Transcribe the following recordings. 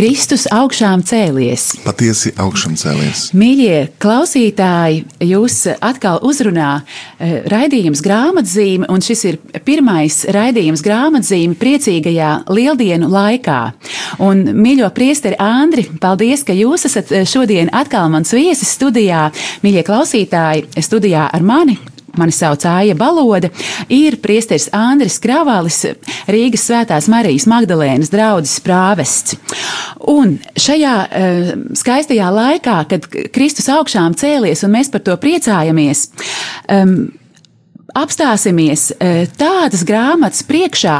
Kristus augšām cēlies. Patiesi augšām cēlies. Mīļie klausītāji, jūs atkal uzrunā eh, raidījums grāmatzīme, un šis ir pirmais raidījums grāmatzīme priecīgajā lieldienu laikā. Un, mīļo priesteri Andri, paldies, ka jūs esat eh, šodien atkal mans viesis studijā. Mīļie klausītāji, studijā ar mani mani sauc Aija Balode, ir priesteris Andris Kravalis, Rīgas Svētās Marijas Magdalēnas draudzes prāvests. Un šajā uh, skaistajā laikā, kad Kristus augšām cēlies un mēs par to priecājamies, um, apstāsimies uh, tādas grāmatas priekšā,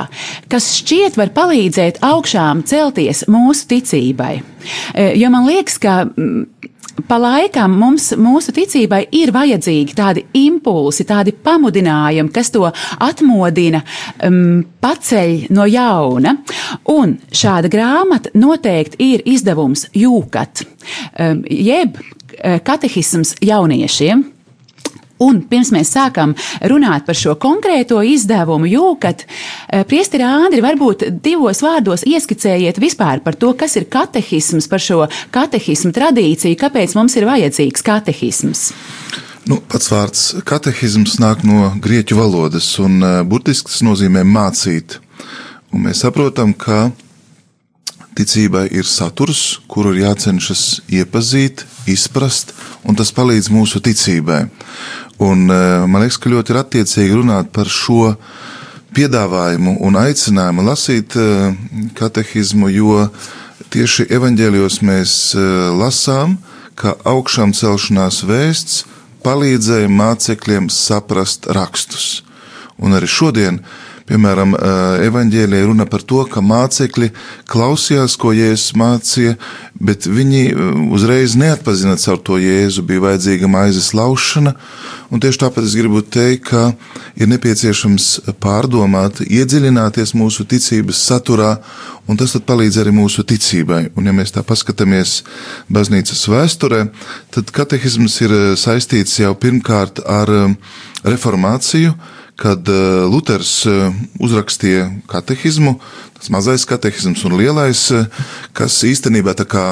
kas šķiet var palīdzēt augšām celties mūsu ticībai. Uh, jo man liekas, ka mm, pa laikam mums, mūsu ticībai ir vajadzīgi tādi impulsi, tādi pamudinājumi, kas to atmodina, um, paceļ no jauna. Un šāda grāmata noteikti ir izdevums jūkat, um, jeb katehisms jauniešiem. Un pirms mēs sākam runāt par šo konkrēto izdevumu, jūkat, eh, priesteri Āndri, varbūt divos vārdos ieskicējiet vispār par to, kas ir katehisms, par šo katehismu tradīciju, kāpēc mums ir vajadzīgs katehisms. Nu, pats vārds katehisms nāk no grieķu valodas, un eh, burtiski tas nozīmē mācīt. Un mēs saprotam, ka ticībai ir saturs, kuru ir jācenšas iepazīt, izprast, un tas palīdz mūsu ticībai. Un eh, man liekas, ka ļoti ir attiecīgi runāt par šo piedāvājumu un aicinājumu lasīt eh, katehismu, jo tieši evaņģēlijos mēs eh, lasām, ka augšām celšanās vēsts palīdzēja mācekļiem saprast rakstus. Un arī šodien Piemēram, evanģēlē runa par to, ka mācekļi klausījās, ko Jēzus mācīja, bet viņi uzreiz neatpazina caur to Jēzu, bija vajadzīga maizes laušana, un tieši tāpēc es gribu teikt, ka ir nepieciešams pārdomāt, iedziļināties mūsu ticības saturā, un tas tad palīdz arī mūsu ticībai. Un ja mēs tā paskatāmies baznīcas vēsturē, tad katehisms ir saistīts jau pirmkārt ar reformāciju, kad eh, Luters eh, uzrakstīja katehismu, tas mazais katehisms un lielais, eh, kas īstenībā tā kā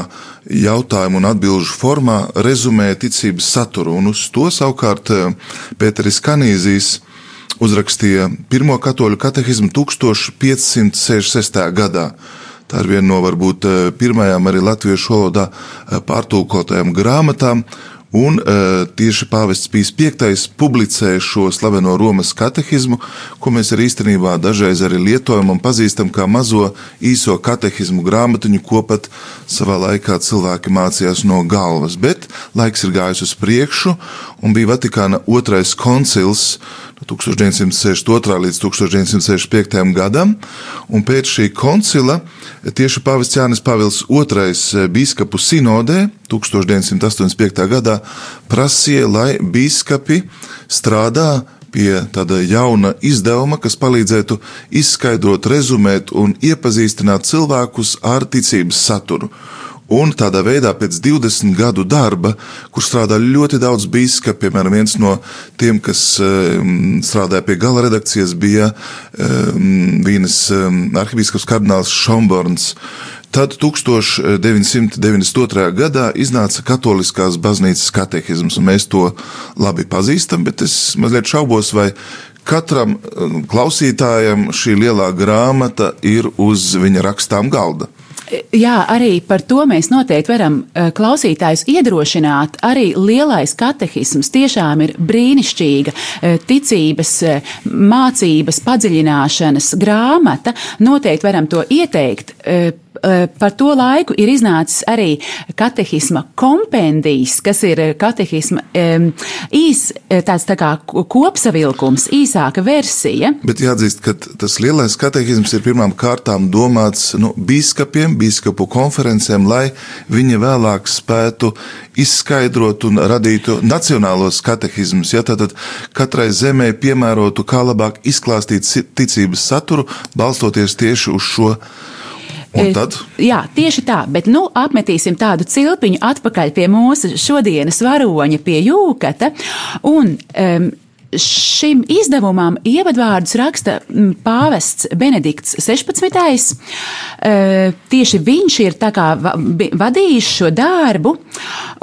jautājumu un atbilžu formā rezumē ticības saturu, un uz to savukārt Pēteris Kanīzijas uzrakstīja pirmo katoļu katehismu 1566. gadā. Tā ir viena no varbūt pirmajām arī latviešu valodā pārtulkotajām grāmatām, Un uh, tieši pāvests Pīs V publicēja šo slaveno Romas katehismu, ko mēs arī īstenībā dažreiz arī lietojam un pazīstam kā mazo īso katehismu grāmatiņu, ko pat savā laikā cilvēki mācījās no galvas. Bet laiks ir gājis uz priekšu, un bija Vatikāna otrais koncils no 1962. līdz 1965. gadam, un pēc šī koncila tieši Pāvests Jānis Pāvils II biskupu sinodē 1985. gadā prasīja, lai biskupi strādā pie tāda jauna izdevuma, kas palīdzētu izskaidrot, rezumēt un iepazīstināt cilvēkus ar ticības saturu. Un tādā veidā, pēc 20 gadu darba, kur strādā ļoti daudz biskupu, piemēram, viens no tiem, kas um, strādāja pie gala redakcijas, bija um, Vīnes um, arhibīskaps kardināls Šomborns. Tad 1992. gadā iznāca Katoliskās baznīcas katehisms, un mēs to labi pazīstam, bet es mazliet šaubos, vai katram klausītājam šī lielā grāmata ir uz viņa rakstām galda. Jā, arī par to mēs noteikti varam eh, klausītājus iedrošināt. Arī lielais katehisms tiešām ir brīnišķīga eh, ticības, eh, mācības, padziļināšanas grāmata. Noteikti varam to ieteikt par to laiku ir iznācis arī katehisma kompendijs, kas ir katehisma īs, tāds tā kā kopsavilkums, īsāka versija. Bet jāatzīst, ka tas lielais katehisms ir pirmām kārtām domāts nu, biskupiem, biskupu konferencēm, lai viņi vēlāk spētu izskaidrot un radītu nacionālos katehismus. Ja, tad katrai zemē piemērotu, kā labāk izklāstīt ticības saturu, balstoties tieši uz šo. Un tad? Jā, tieši tā, bet nu apmetīsim tādu cilpiņu atpakaļ pie mūsu šodienas varoņa, pie jūkata. Un, um, Šim izdevumam ievadvārdus raksta mm, pāvests Benedikts 16. Tieši viņš ir vadījis šo darbu,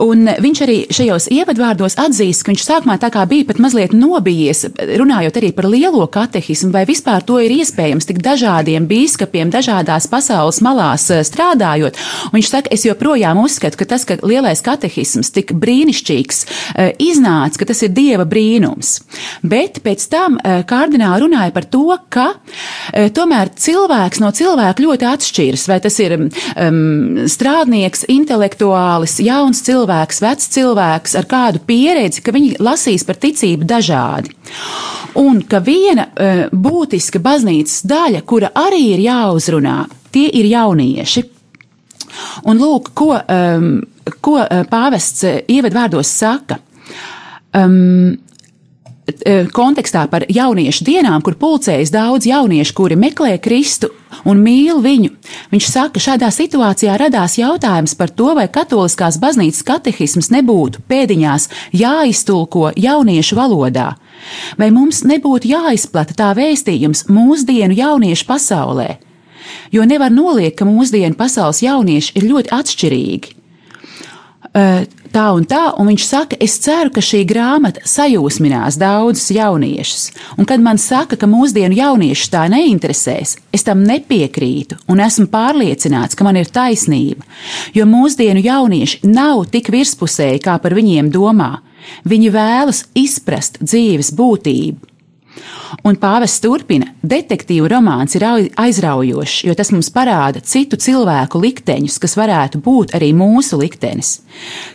un viņš arī šajos ievadvārdos atzīst, ka viņš sākumā bija pat mazliet nobijies, runājot arī par lielo katehismu, vai vispār to ir iespējams tik dažādiem biskupiem, dažādās pasaules malās strādājot. Un viņš saka, es joprojām uzskatu, ka tas, ka lielais katehisms tik brīnišķīgs iznāca, ka tas ir dieva brīnums. Bet pēc tam eh, kardināli runāja par to, ka eh, tomēr cilvēks no cilvēka ļoti atšķiras. Vai tas ir um, strādnieks, intelektuālis, jauns cilvēks, vecs cilvēks ar kādu pieredzi, ka viņi lasīs par ticību dažādi. Un ka viena uh, būtiska baznīcas daļa, kura arī ir jāuzrunā, tie ir jaunieši. Un lūk, ko, um, ko pāvests ievadvārdos saka. Um, kontekstā par jauniešu dienām, kur pulcējas daudz jauniešu, kuri meklē Kristu un mīl viņu. Viņš saka, šādā situācijā radās jautājums par to, vai katoliskās baznīcas katehisms nebūtu pēdiņās jāiztulko jauniešu valodā. Vai mums nebūtu jāizplata tā vēstījums mūsdienu jauniešu pasaulē? Jo nevar noliekt, ka mūsdienu pasaules jaunieši ir ļoti atšķirīgi. Uh, tā un tā, un viņš saka, es ceru, ka šī grāmata sajūsminās daudzus jauniešus. Un kad man saka, ka mūsdienu jauniešus tā neinteresēs, es tam nepiekrītu un esmu pārliecināts, ka man ir taisnība, jo mūsdienu jaunieši nav tik virspusēji, kā par viņiem domā. Viņi vēlas izprast dzīves būtību. Un pāvests turpina, detektīvu romāns ir aizraujošs, jo tas mums parāda citu cilvēku likteņus, kas varētu būt arī mūsu liktenis.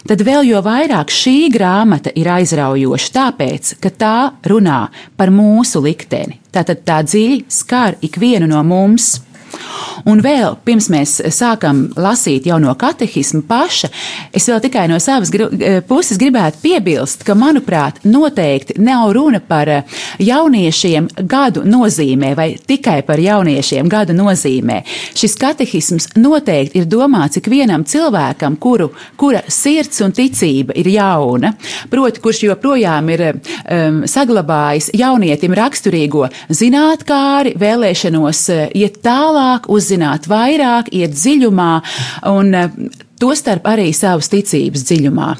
Tad vēl jo vairāk šī grāmata ir aizraujoša, tāpēc, ka tā runā par mūsu likteni. Tātad tā dziļi skar ikvienu no mums. Un vēl pirms mēs sākam lasīt jau no katehisma paša, es vēl tikai no savas eh, puses gribētu piebilst, ka, manuprāt, noteikti nav runa par eh, jauniešiem gadu nozīmē vai tikai par jauniešiem gadu nozīmē. Šis katehisms noteikti ir domāts ikvienam cilvēkam, kuru, kura sirds un ticība ir jauna, proti, kurš joprojām ir um, saglabājis jaunietim raksturīgo zinātkāri, vēlēšanos uh, iet tālāk, uzzināt vairāk, iet dziļumā un uh, tostarp arī savas ticības dziļumā.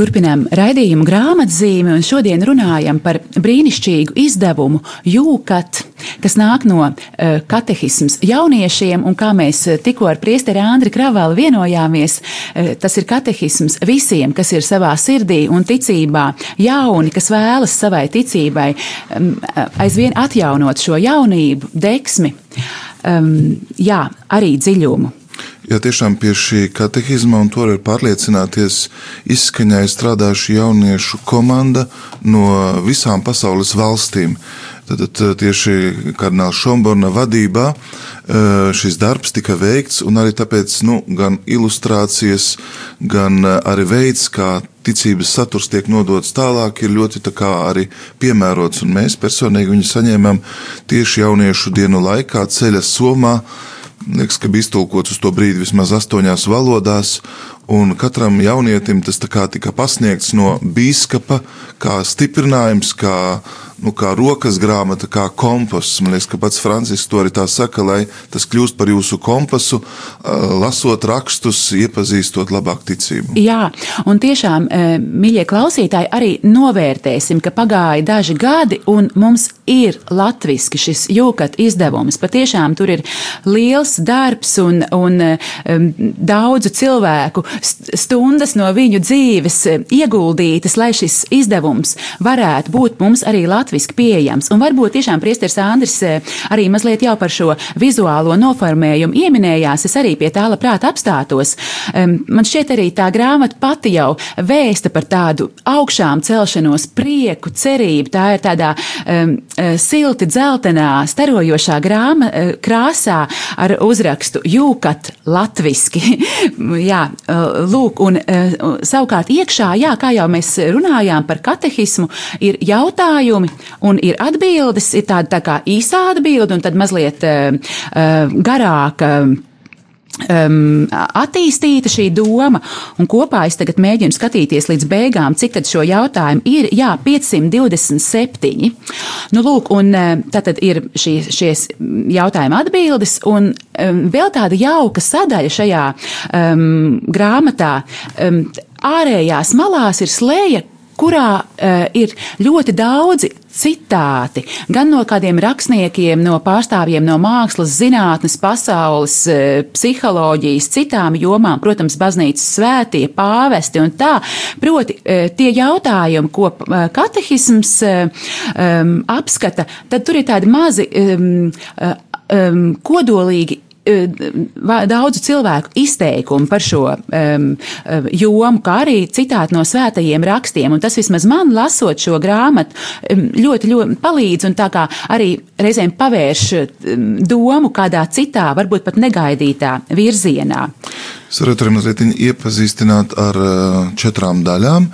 Turpinām raidījumu grāmatzīmi un šodien runājam par brīnišķīgu izdevumu Jūkat, kas nāk no uh, katehisms jauniešiem un kā mēs tikko ar priesteri Andri Kravalu vienojāmies, uh, tas ir katehisms visiem, kas ir savā sirdī un ticībā jauni, kas vēlas savai ticībai um, aizvien atjaunot šo jaunību, deksmi, um, jā, arī dziļumu. Ja tiešām pie šī katehisma, un to var pārliecināties, izskaņai strādā šī jauniešu komanda no visām pasaules valstīm. Tad tieši kardināla Šomborna vadībā šis darbs tika veikts, un arī tāpēc nu, gan ilustrācijas, gan arī veids, kā ticības saturs tiek nodots tālāk, ir ļoti tā kā arī piemērots, un mēs personīgi viņu saņēmām tieši jauniešu dienu laikā ceļa somā, liekas, ka bija iztulkots uz to brīdi vismaz astoņās valodās, un katram jaunietim tas tika pasniegts no biskupa kā stiprinājums, kā, nu, kā rokas grāmata, kā kompass. Man liekas, ka pats Francisks to arī tā saka, lai tas kļūst par jūsu kompasu, lasot rakstus, iepazīstot labāk ticību. Jā, un tiešām, mīļie klausītāji, arī novērtēsim, ka pagāja daži gadi, un mums ir latviski šis jūkat izdevums. Patiešām tur ir liels darbs un, un um, daudzu cilvēku stundas no viņu dzīves ieguldītas, lai šis izdevums varētu būt mums arī latviski pieejams. Un varbūt tiešām priesteris Andris arī mazliet jau par šo vizuālo noformējumu ieminējās. Es arī pie tā labprāt apstātos. Um, man šķiet arī tā grāmata pati jau vēsta par tādu augšām celšanos, prieku, cerību. Tā ir tādā um, silti dzeltenā, starojošā grāma, eh, krāsā ar uzrakstu Jūkat latviski. jā, eh, lūk, un savukārt iekšā, jā, kā jau mēs runājām par katehismu, ir jautājumi un ir atbildes, ir tāda tā kā īsā atbilde un tad mazliet garāka um, attīstīta šī doma, un kopā es tagad mēģinu skatīties līdz beigām, cik tad šo jautājumu ir. Jā, 527. Nu, lūk, un tātad ir šī, šies jautājuma atbildes, un um, vēl tāda jauka sadaļa šajā um, grāmatā. Um, ārējās malās ir slēja, kurā uh, ir ļoti daudzi citāti gan no kādiem rakstniekiem, no pārstāvjiem no mākslas, zinātnes, pasaules, uh, psiholoģijas, citām jomām, protams, baznīcas svētie, pāvesti un tā. Proti, uh, tie jautājumi, ko uh, katehisms um, apskata, tad tur ir tādi mazi um, um, kodolīgi daudzu cilvēku izteikumu par šo um, jomu, kā arī citāti no svētajiem rakstiem. Un tas vismaz man, lasot šo grāmatu, ļoti, ļoti palīdz un tā kā arī reizēm pavērš domu kādā citā, varbūt pat negaidītā virzienā. Es varētu arī mazliet iepazīstināt ar četrām daļām,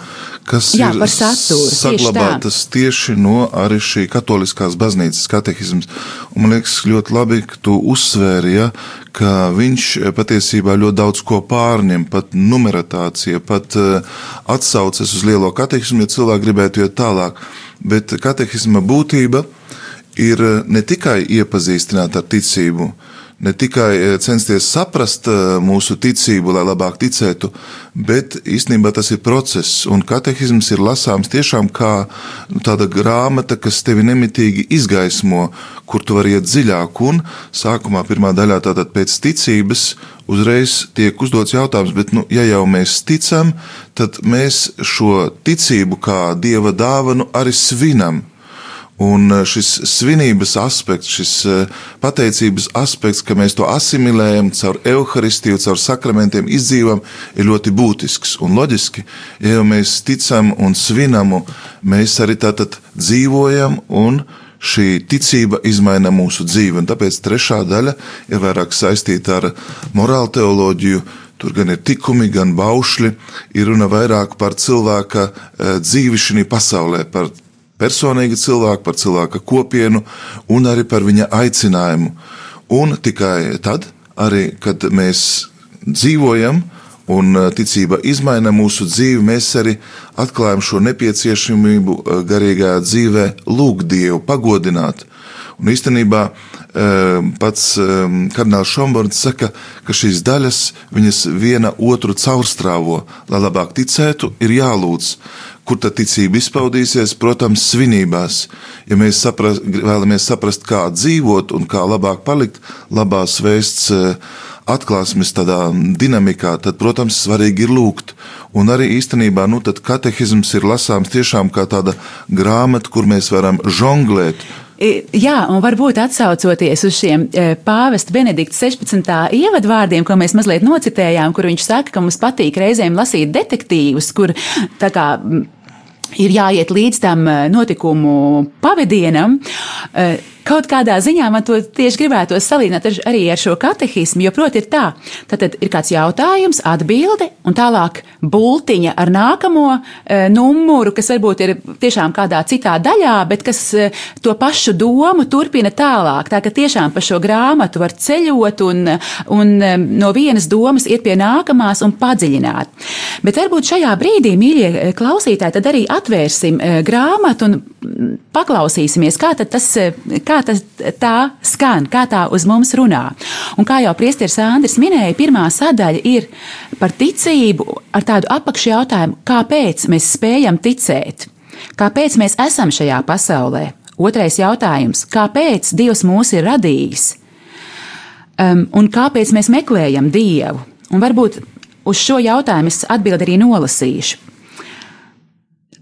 kas Jā, ir saturu, saglabātas tieši, tieši no arī šī katoliskās baznīcas katehisms. Un man liekas ļoti labi, ka tu uzsvēri, ja, ka viņš patiesībā ļoti daudz ko pārņem, pat numeratācija, pat atsauces uz lielo katehismu, ja cilvēki gribētu iet tālāk. Bet katehisma būtība ir ne tikai iepazīstināt ar ticību, ne tikai eh, censties saprast eh, mūsu ticību, lai labāk ticētu, bet īstenībā tas ir process, un katehisms ir lasāms tiešām kā nu, tāda grāmata, kas tevi nemitīgi izgaismo, kur tu vari iet dziļāk, un sākumā pirmā daļā tātad pēc ticības uzreiz tiek uzdots jautājums, bet, nu, ja jau mēs ticam, tad mēs šo ticību kā dieva dāvanu arī svinam. Un eh, šis svinības aspekts, šis eh, pateicības aspekts, ka mēs to asimilējam caur evaharistiju, caur sakramentiem, izdzīvam, ir ļoti būtisks un loģiski. Ja jau mēs ticam un svinam, mēs arī tātad dzīvojam un šī ticība izmaina mūsu dzīvi. Un tāpēc trešā daļa ir vairāk saistīta ar morālu teoloģiju. Tur gan ir tikumi, gan baušļi, ir runa vairāk par cilvēka eh, dzīvi šajā pasaulē, par personīgi cilvēku, par cilvēka kopienu un arī par viņa aicinājumu. Un tikai tad, arī, kad mēs dzīvojam un uh, ticība izmaina mūsu dzīvi, mēs arī atklājam šo nepieciešamību uh, garīgajā dzīvē lūgt Dievu, pagodināt. Un īstenībā uh, pats kardināls Šomborns saka, ka šīs daļas viņas viena otru caurstrāvo, lai labāk ticētu, ir jālūdz. Kur tad ticība izpaudīsies? Protams, svinībās. Ja mēs saprast, vēlamies saprast, kā dzīvot un kā labāk palikt labās vēsts atklāsmes tādā dinamikā, tad, protams, svarīgi ir lūgt. Un arī īstenībā, nu, tad katehisms ir lasāms tiešām kā tāda grāmata, kur mēs varam žonglēt. Jā, un varbūt atsaucoties uz šiem pāvesta Benedikta 16. ievadvārdiem, ko mēs mazliet nocitējām, kur viņš saka, ka mums patīk reizēm lasīt detektīvus, kur tā kā ir jāiet līdz tam notikumu pavadienam. Kaut kādā ziņā man to tieši gribētu salīdzināt arī ar šo katehismu, jo, proti, ir tā, tad ir kāds jautājums, atbilde, un tālāk bultiņa ar nākamo e, numuru, kas varbūt ir tiešām kādā citā daļā, bet kas e, to pašu domu turpina tālāk. Tā ka tiešām pa šo grāmatu var ceļot un, un e, no vienas domas iet pie nākamās un padziļināt. Bet varbūt šajā brīdī, mīļie klausītāji, tad arī atvērsim e, grāmatu un paklausīsimies, kā tas, kā tas tā skan, kā tā uz mums runā. Un kā jau priesteris Andris minēja, pirmā sadaļa ir par ticību ar tādu apakšjautājumu, kāpēc mēs spējam ticēt, kāpēc mēs esam šajā pasaulē. Otrais jautājums - kāpēc Dievs mūs ir radījis? Um, un kāpēc mēs meklējam Dievu? Un varbūt uz šo jautājumu es atbildi arī nolasīšu.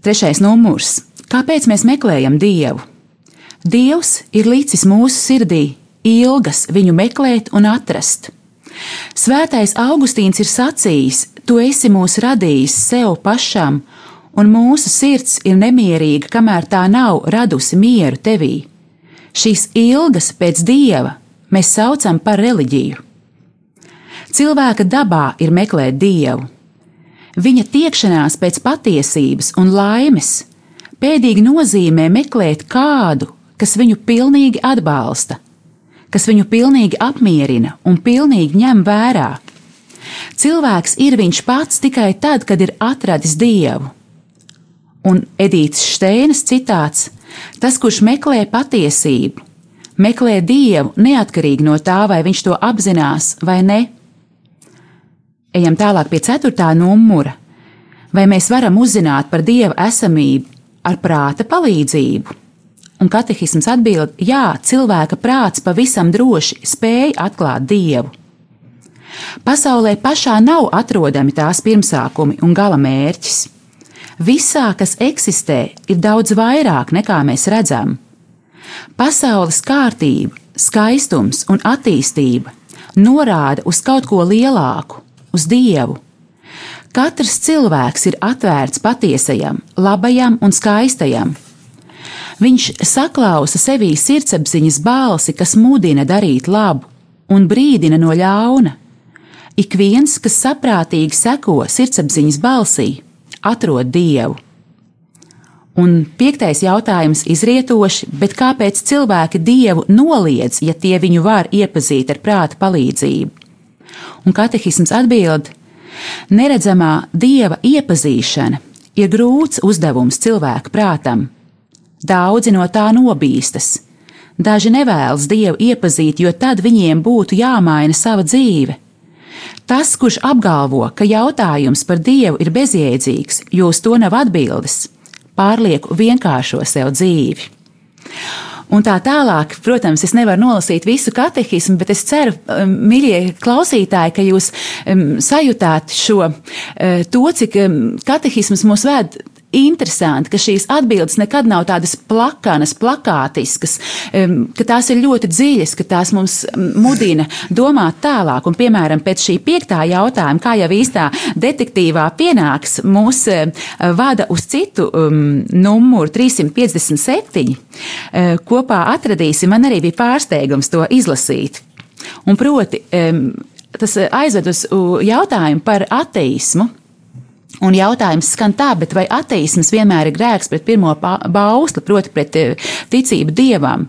Trešais numurs Kāpēc mēs meklējam Dievu? Dievs ir licis mūsu sirdī ilgas viņu meklēt un atrast. Svētais Augustīns ir sacījis: Tu esi mūs radījis sev pašam, un mūsu sirds ir nemierīga, kamēr tā nav radusi mieru tevī. Šīs ilgas pēc dieva mēs saucam par reliģiju. Cilvēka dabā ir meklēt dievu. Viņa tiekšanās pēc patiesības un laimes Pēdīgi nozīmē meklēt kādu, kas viņu pilnīgi atbalsta, kas viņu pilnīgi apmierina un pilnīgi ņem vērā. Cilvēks ir viņš pats tikai tad, kad ir atradis dievu. Un Edīts Šteinas citāts: Tas, kurš meklē patiesību, meklē dievu neatkarīgi no tā, vai viņš to apzinās vai ne. Ejam tālāk pie ceturtā numura. Vai mēs varam uzzināt par dieva esamību ar prāta palīdzību? Un katehisms atbild, jā, cilvēka prāts pavisam droši spēj atklāt dievu. Pasaulē pašā nav atrodami tās pirmsākumi un gala mērķis. Visā, kas eksistē, ir daudz vairāk nekā mēs redzam. Pasaules kārtība, skaistums un attīstība norāda uz kaut ko lielāku, uz dievu. Katrs cilvēks ir atvērts patiesajam, labajam un skaistajam. Viņš saklausa sevī sirdsapziņas balsi, kas mudina darīt labu un brīdina no ļauna. Ik viens, kas saprātīgi seko sirdsapziņas balsī, atrod dievu. Un piektais jautājums izrietoši, bet kāpēc cilvēki dievu noliedz, ja tie viņu var iepazīt ar prāta palīdzību? Un katehisms atbild, Neredzamā dieva iepazīšana ir grūts uzdevums cilvēka prātam. Daudzi no tā nobīstas. Daži nevēlas dievu iepazīt, jo tad viņiem būtu jāmaina sava dzīve. Tas, kurš apgalvo, ka jautājums par dievu ir bezjēdzīgs, jo uz to nav atbildes, pārlieku vienkāršo sev dzīvi. Un tā tālāk, protams, es nevaru nolasīt visu katehismu, bet es ceru, um, mīļie klausītāji, ka jūs um, sajūtāt šo uh, to, cik um, katehisms mūs ved interesanti, ka šīs atbildes nekad nav tādas plakanas, plakātiskas, ka tās ir ļoti dziļas, ka tās mums mudina domāt tālāk. Un, piemēram, pēc šī piektā jautājuma, kā jau īstā detektīvā pienāks, mūs vada uz citu um, numuru 357. Kopā atradīsim, man arī bija pārsteigums to izlasīt. Un proti, tas aizved uz jautājumu par ateismu. Un jautājums skan tā, vai ateisms vienmēr ir grēks pret pirmo bausli, proti, pret eh, ticību dievam?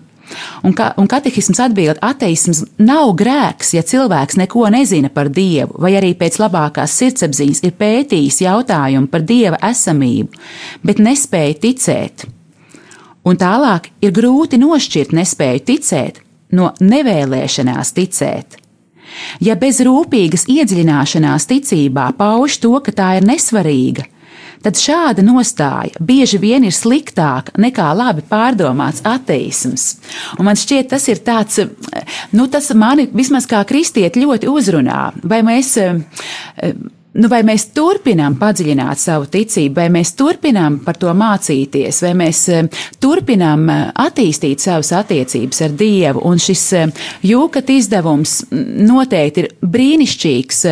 Un, ka, un katehisms atbild, ateisms nav grēks, ja cilvēks neko nezina par dievu, vai arī pēc labākās sirdsapziņas ir pētījis jautājumu par dieva esamību, bet nespēja ticēt. Un tālāk ir grūti nošķirt nespēju ticēt no nevēlēšanās ticēt. Ja bez rūpīgas iedziļināšanās ticībā pauž to, ka tā ir nesvarīga, tad šāda nostāja bieži vien ir sliktāka nekā labi pārdomāts ateisms. Un man šķiet, tas ir tāds, nu, tas mani vismaz kā kristieti ļoti uzrunā. Vai mēs nu, vai mēs turpinām padziļināt savu ticību, vai mēs turpinām par to mācīties, vai mēs eh, turpinām eh, attīstīt savas attiecības ar Dievu. Un šis eh, jūkat izdevums noteikti ir brīnišķīgs,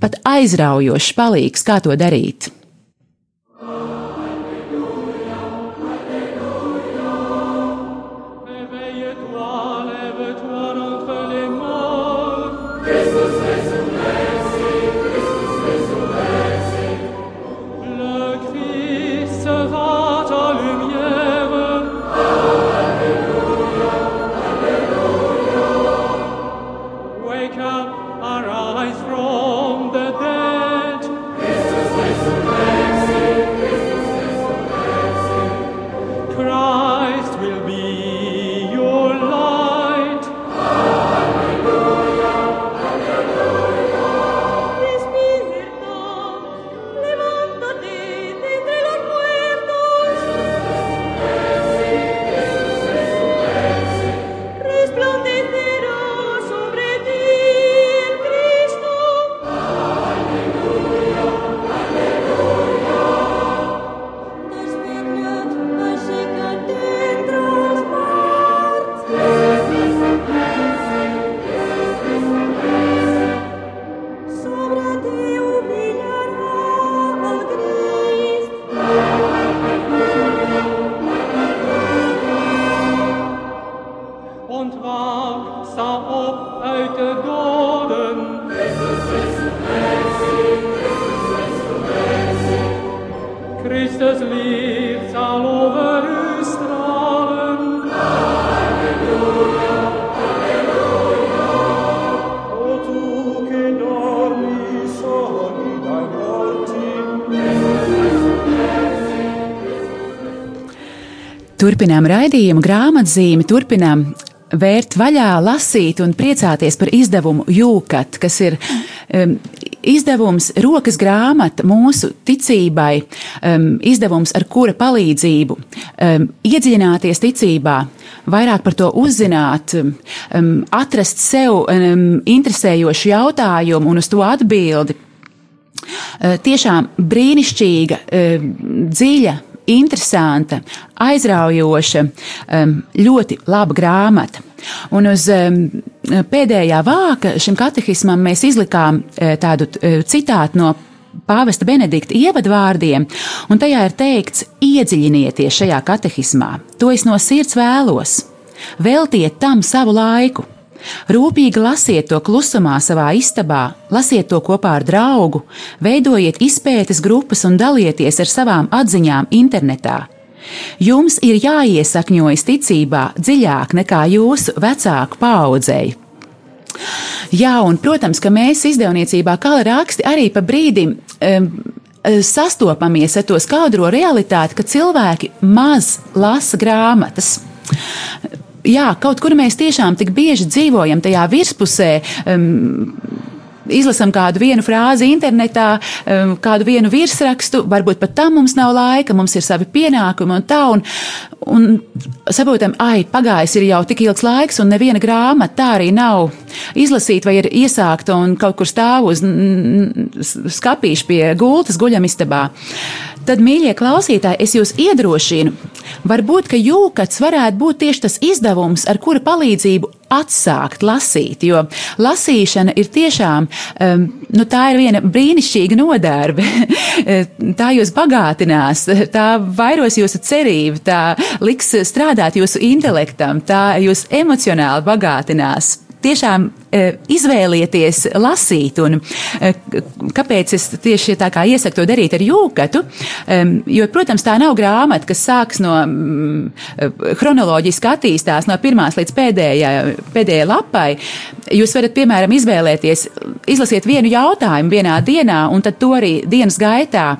pat aizraujošs palīgs, kā to darīt. Turpinām raidījumu grāmatzīmi, turpinām vērt vaļā, lasīt un priecāties par izdevumu Jūkat, kas ir um, izdevums, rokas grāmata mūsu ticībai, um, izdevums, ar kura palīdzību um, iedziļināties ticībā, vairāk par to uzzināt, um, atrast sev um, interesējošu jautājumu un uz to atbildi. Tiešām brīnišķīga, dziļa interesanta, aizraujoša, ļoti laba grāmata. Un uz pēdējā vāka šim katehismam mēs izlikām uh, tādu uh, citātu no pāvesta Benedikta ievadvārdiem, un tajā ir teikts: iedziļinieties šajā katehismā, to es no sirds vēlos, veltiet tam savu laiku. Rūpīgi lasiet to klusumā savā istabā, lasiet to kopā ar draugu, veidojiet izpētes grupas un dalieties ar savām atziņām internetā. Jums ir jāiesakņojas ticībā dziļāk nekā jūsu vecāku paudzei. Jā, un, protams, ka mēs izdevniecībā kā raksti arī pa brīdim um, sastopamies ar to skaudro realitāti, ka cilvēki maz lasa grāmatas jā, kaut kur mēs tiešām tik bieži dzīvojam tajā virspusē. Um, izlasām kādu vienu frāzi internetā, um, kādu vienu virsrakstu, varbūt pat tam mums nav laika, mums ir savi pienākumi un tā, un, un saprotam, ai, pagājis ir jau tik ilgs laiks, un neviena grāmata tā arī nav izlasīta vai ir iesākta un kaut kur stāv uz skapīšu pie gultas guļamistabā. Tad, mīļie klausītāji, es jūs iedrošinu, varbūt, ka jūkats varētu būt tieši tas izdevums, ar kura palīdzību atsākt lasīt, jo lasīšana ir tiešām, um, nu, tā ir viena brīnišķīga nodarbe. tā jūs bagātinās, tā vairos jūsu cerību, tā liks strādāt jūsu intelektam, tā jūs emocionāli bagātinās tiešām e, izvēlieties lasīt. Un, e, kāpēc es tieši tā kā iesaku to darīt ar jūkatu? E, jo, protams, tā nav grāmata, kas sāks no chronoloģiski attīstās no pirmās līdz pēdējai, pēdējai lapai. Jūs varat, piemēram, izvēlēties, izlasiet vienu jautājumu vienā dienā, un tad to arī dienas gaitā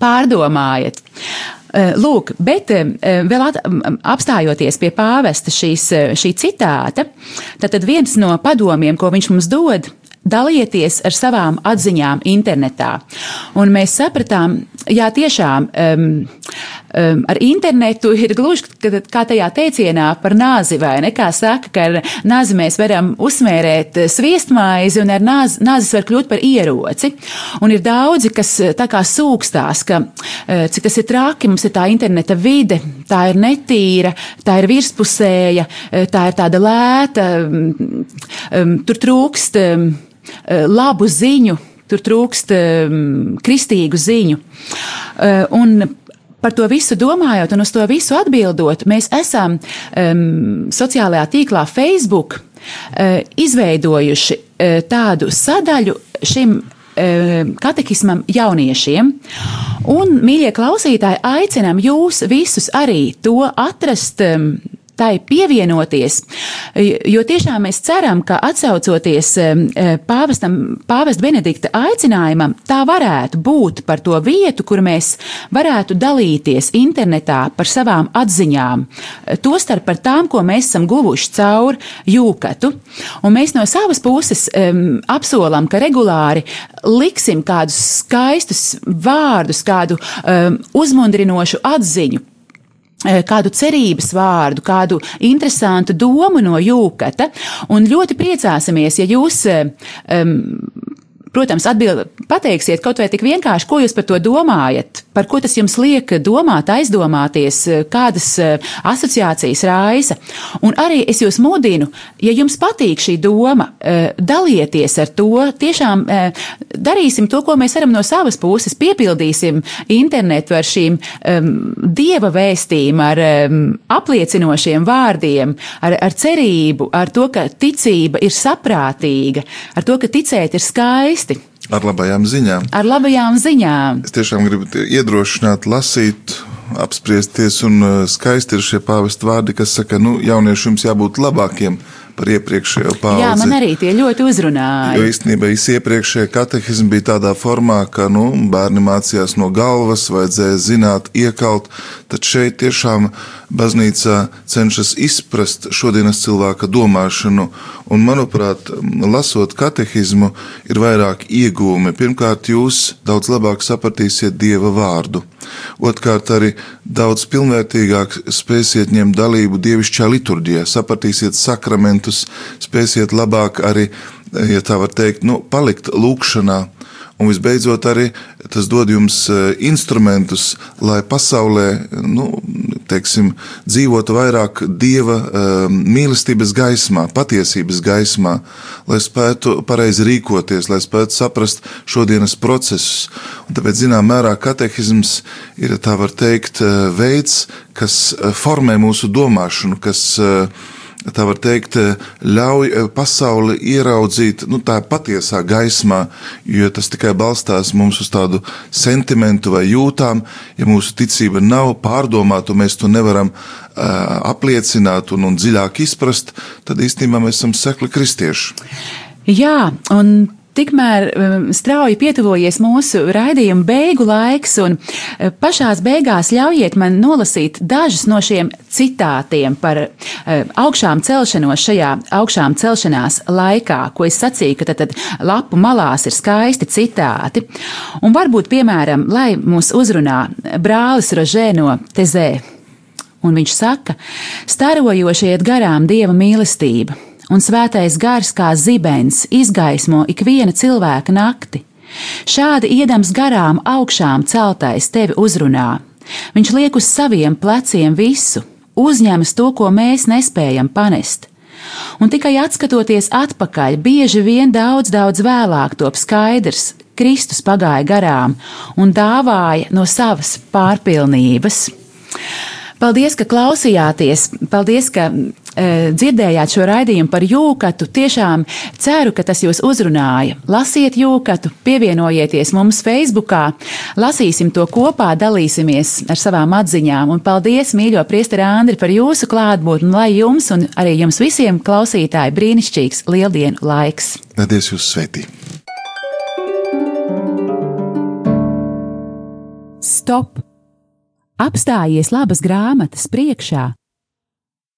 pārdomājiet. Lūk, bet vēl at, apstājoties pie pāvesta šīs, šī citāta, tad viens no padomiem, ko viņš mums dod, dalieties ar savām atziņām internetā. Un mēs sapratām, jā, tiešām um, um, ar internetu ir gluži kā tajā teicienā par nāzi, vai ne? Kā saka, ka ar nāzi mēs varam uzsmērēt sviestmaizi un ar nāzi, nāzis var kļūt par ieroci. Un ir daudzi, kas tā kā sūkstās, ka uh, cik tas ir traki, mums ir tā interneta vide, tā ir netīra, tā ir virspusēja, tā ir tāda lēta, um, tur trūkst. Um, Eh, labu ziņu, tur trūkst um, kristīgu ziņu. Uh, un par to visu domājot un uz to visu atbildot, mēs esam um, sociālajā tīklā Facebook uh, izveidojuši uh, tādu sadaļu šim katehismam jauniešiem. Un, mīļie klausītāji, aicinām jūs visus arī to atrast tai pievienoties, jo tiešām mēs ceram, ka atsaucoties pāvestam, pāvesta Benedikta aicinājumam, tā varētu būt par to vietu, kur mēs varētu dalīties internetā par savām atziņām, tostarp par tām, ko mēs esam guvuši caur jūkatu. Un mēs no savas puses um, apsolam, ka regulāri liksim kādus skaistus vārdus, kādu um, uzmundrinošu atziņu Eh, kādu cerības vārdu, kādu interesantu domu no jūkata. Un ļoti priecāsimies, ja jūs um, Protams, atbild, pateiksiet kaut vai tik vienkārši, ko jūs par to domājat, par ko tas jums liek domāt, aizdomāties, kādas eh, asociācijas raisa. Un arī es jūs mudinu, ja jums patīk šī doma, eh, dalieties ar to, tiešām eh, darīsim to, ko mēs varam no savas puses, piepildīsim internetu ar šīm um, dieva vēstīm, ar um, apliecinošiem vārdiem, ar, ar cerību, ar to, ka ticība ir saprātīga, ar to, ka ticēt ir skaisti. Ar labajām ziņām. Ar labajām ziņām. Es tiešām gribu iedrošināt, lasīt, apspriesties, un uh, skaisti ir šie pāvesta vārdi, kas saka, nu, jaunieši jums jābūt labākiem par iepriekšējo paudzi. Jā, man arī tie ļoti uzrunāja. Jo īstenībā visi iepriekšējie katehismi bija tādā formā, ka nu, bērni mācījās no galvas, vajadzēja zināt, iekalt. Tad šeit tiešām baznīca cenšas izprast šodienas cilvēka domāšanu. Un, manuprāt, lasot katehismu, ir vairāk iegūmi. Pirmkārt, jūs daudz labāk sapratīsiet Dieva vārdu. Otrkārt, arī daudz pilnvērtīgāk spēsiet ņemt dalību dievišķā liturģijā, sapratīsiet sakramentus, spēsiet labāk arī, ja tā var teikt, nu, palikt lūkšanā. Un visbeidzot, arī tas dod jums e, instrumentus, lai pasaulē nu, teiksim, dzīvotu vairāk dieva um, mīlestības gaismā, patiesības gaismā, lai spētu pareizi rīkoties, lai spētu saprast šodienas procesus. Un tāpēc, zinām, mērā katehisms ir, tā var teikt, e, veids, kas formē mūsu domāšanu, kas uh, tā var teikt, ļauj eh, pasauli ieraudzīt nu, tā patiesā gaismā, jo tas tikai balstās mums uz tādu sentimentu vai jūtām. Ja mūsu ticība nav pārdomāta, mēs to nevaram uh, apliecināt un, un dziļāk izprast, tad īstenībā mēs esam sekli kristieši. Jā, un Tikmēr um, strauji pietuvojies mūsu raidījuma beigu laiks, un uh, pašās beigās ļaujiet man nolasīt dažus no šiem citātiem par uh, augšām celšanos šajā augšām celšanās laikā, ko es sacīju, ka tad, tad lapu malās ir skaisti citāti. Un varbūt, piemēram, lai mūs uzrunā brālis Rožē no Tezē, un viņš saka, starojoši iet garām dieva mīlestība un svētais gars kā zibens izgaismo ikviena cilvēka nakti. Šādi iedams garām augšām celtais tevi uzrunā. Viņš liek uz saviem pleciem visu, uzņemas to, ko mēs nespējam panest. Un tikai atskatoties atpakaļ, bieži vien daudz, daudz vēlāk top skaidrs, Kristus pagāja garām un dāvāja no savas pārpilnības. Paldies, ka klausījāties! Paldies, ka dzirdējāt šo raidījumu par jūkatu. Tiešām ceru, ka tas jūs uzrunāja. Lasiet jūkatu, pievienojieties mums Facebookā, lasīsim to kopā, dalīsimies ar savām atziņām. Un paldies, mīļo priesteri Andri, par jūsu klātbūtni, lai jums un arī jums visiem klausītāji brīnišķīgs lieldienu laiks. Lai Dievs jūs svētī! Stop! apstājies labas grāmatas priekšā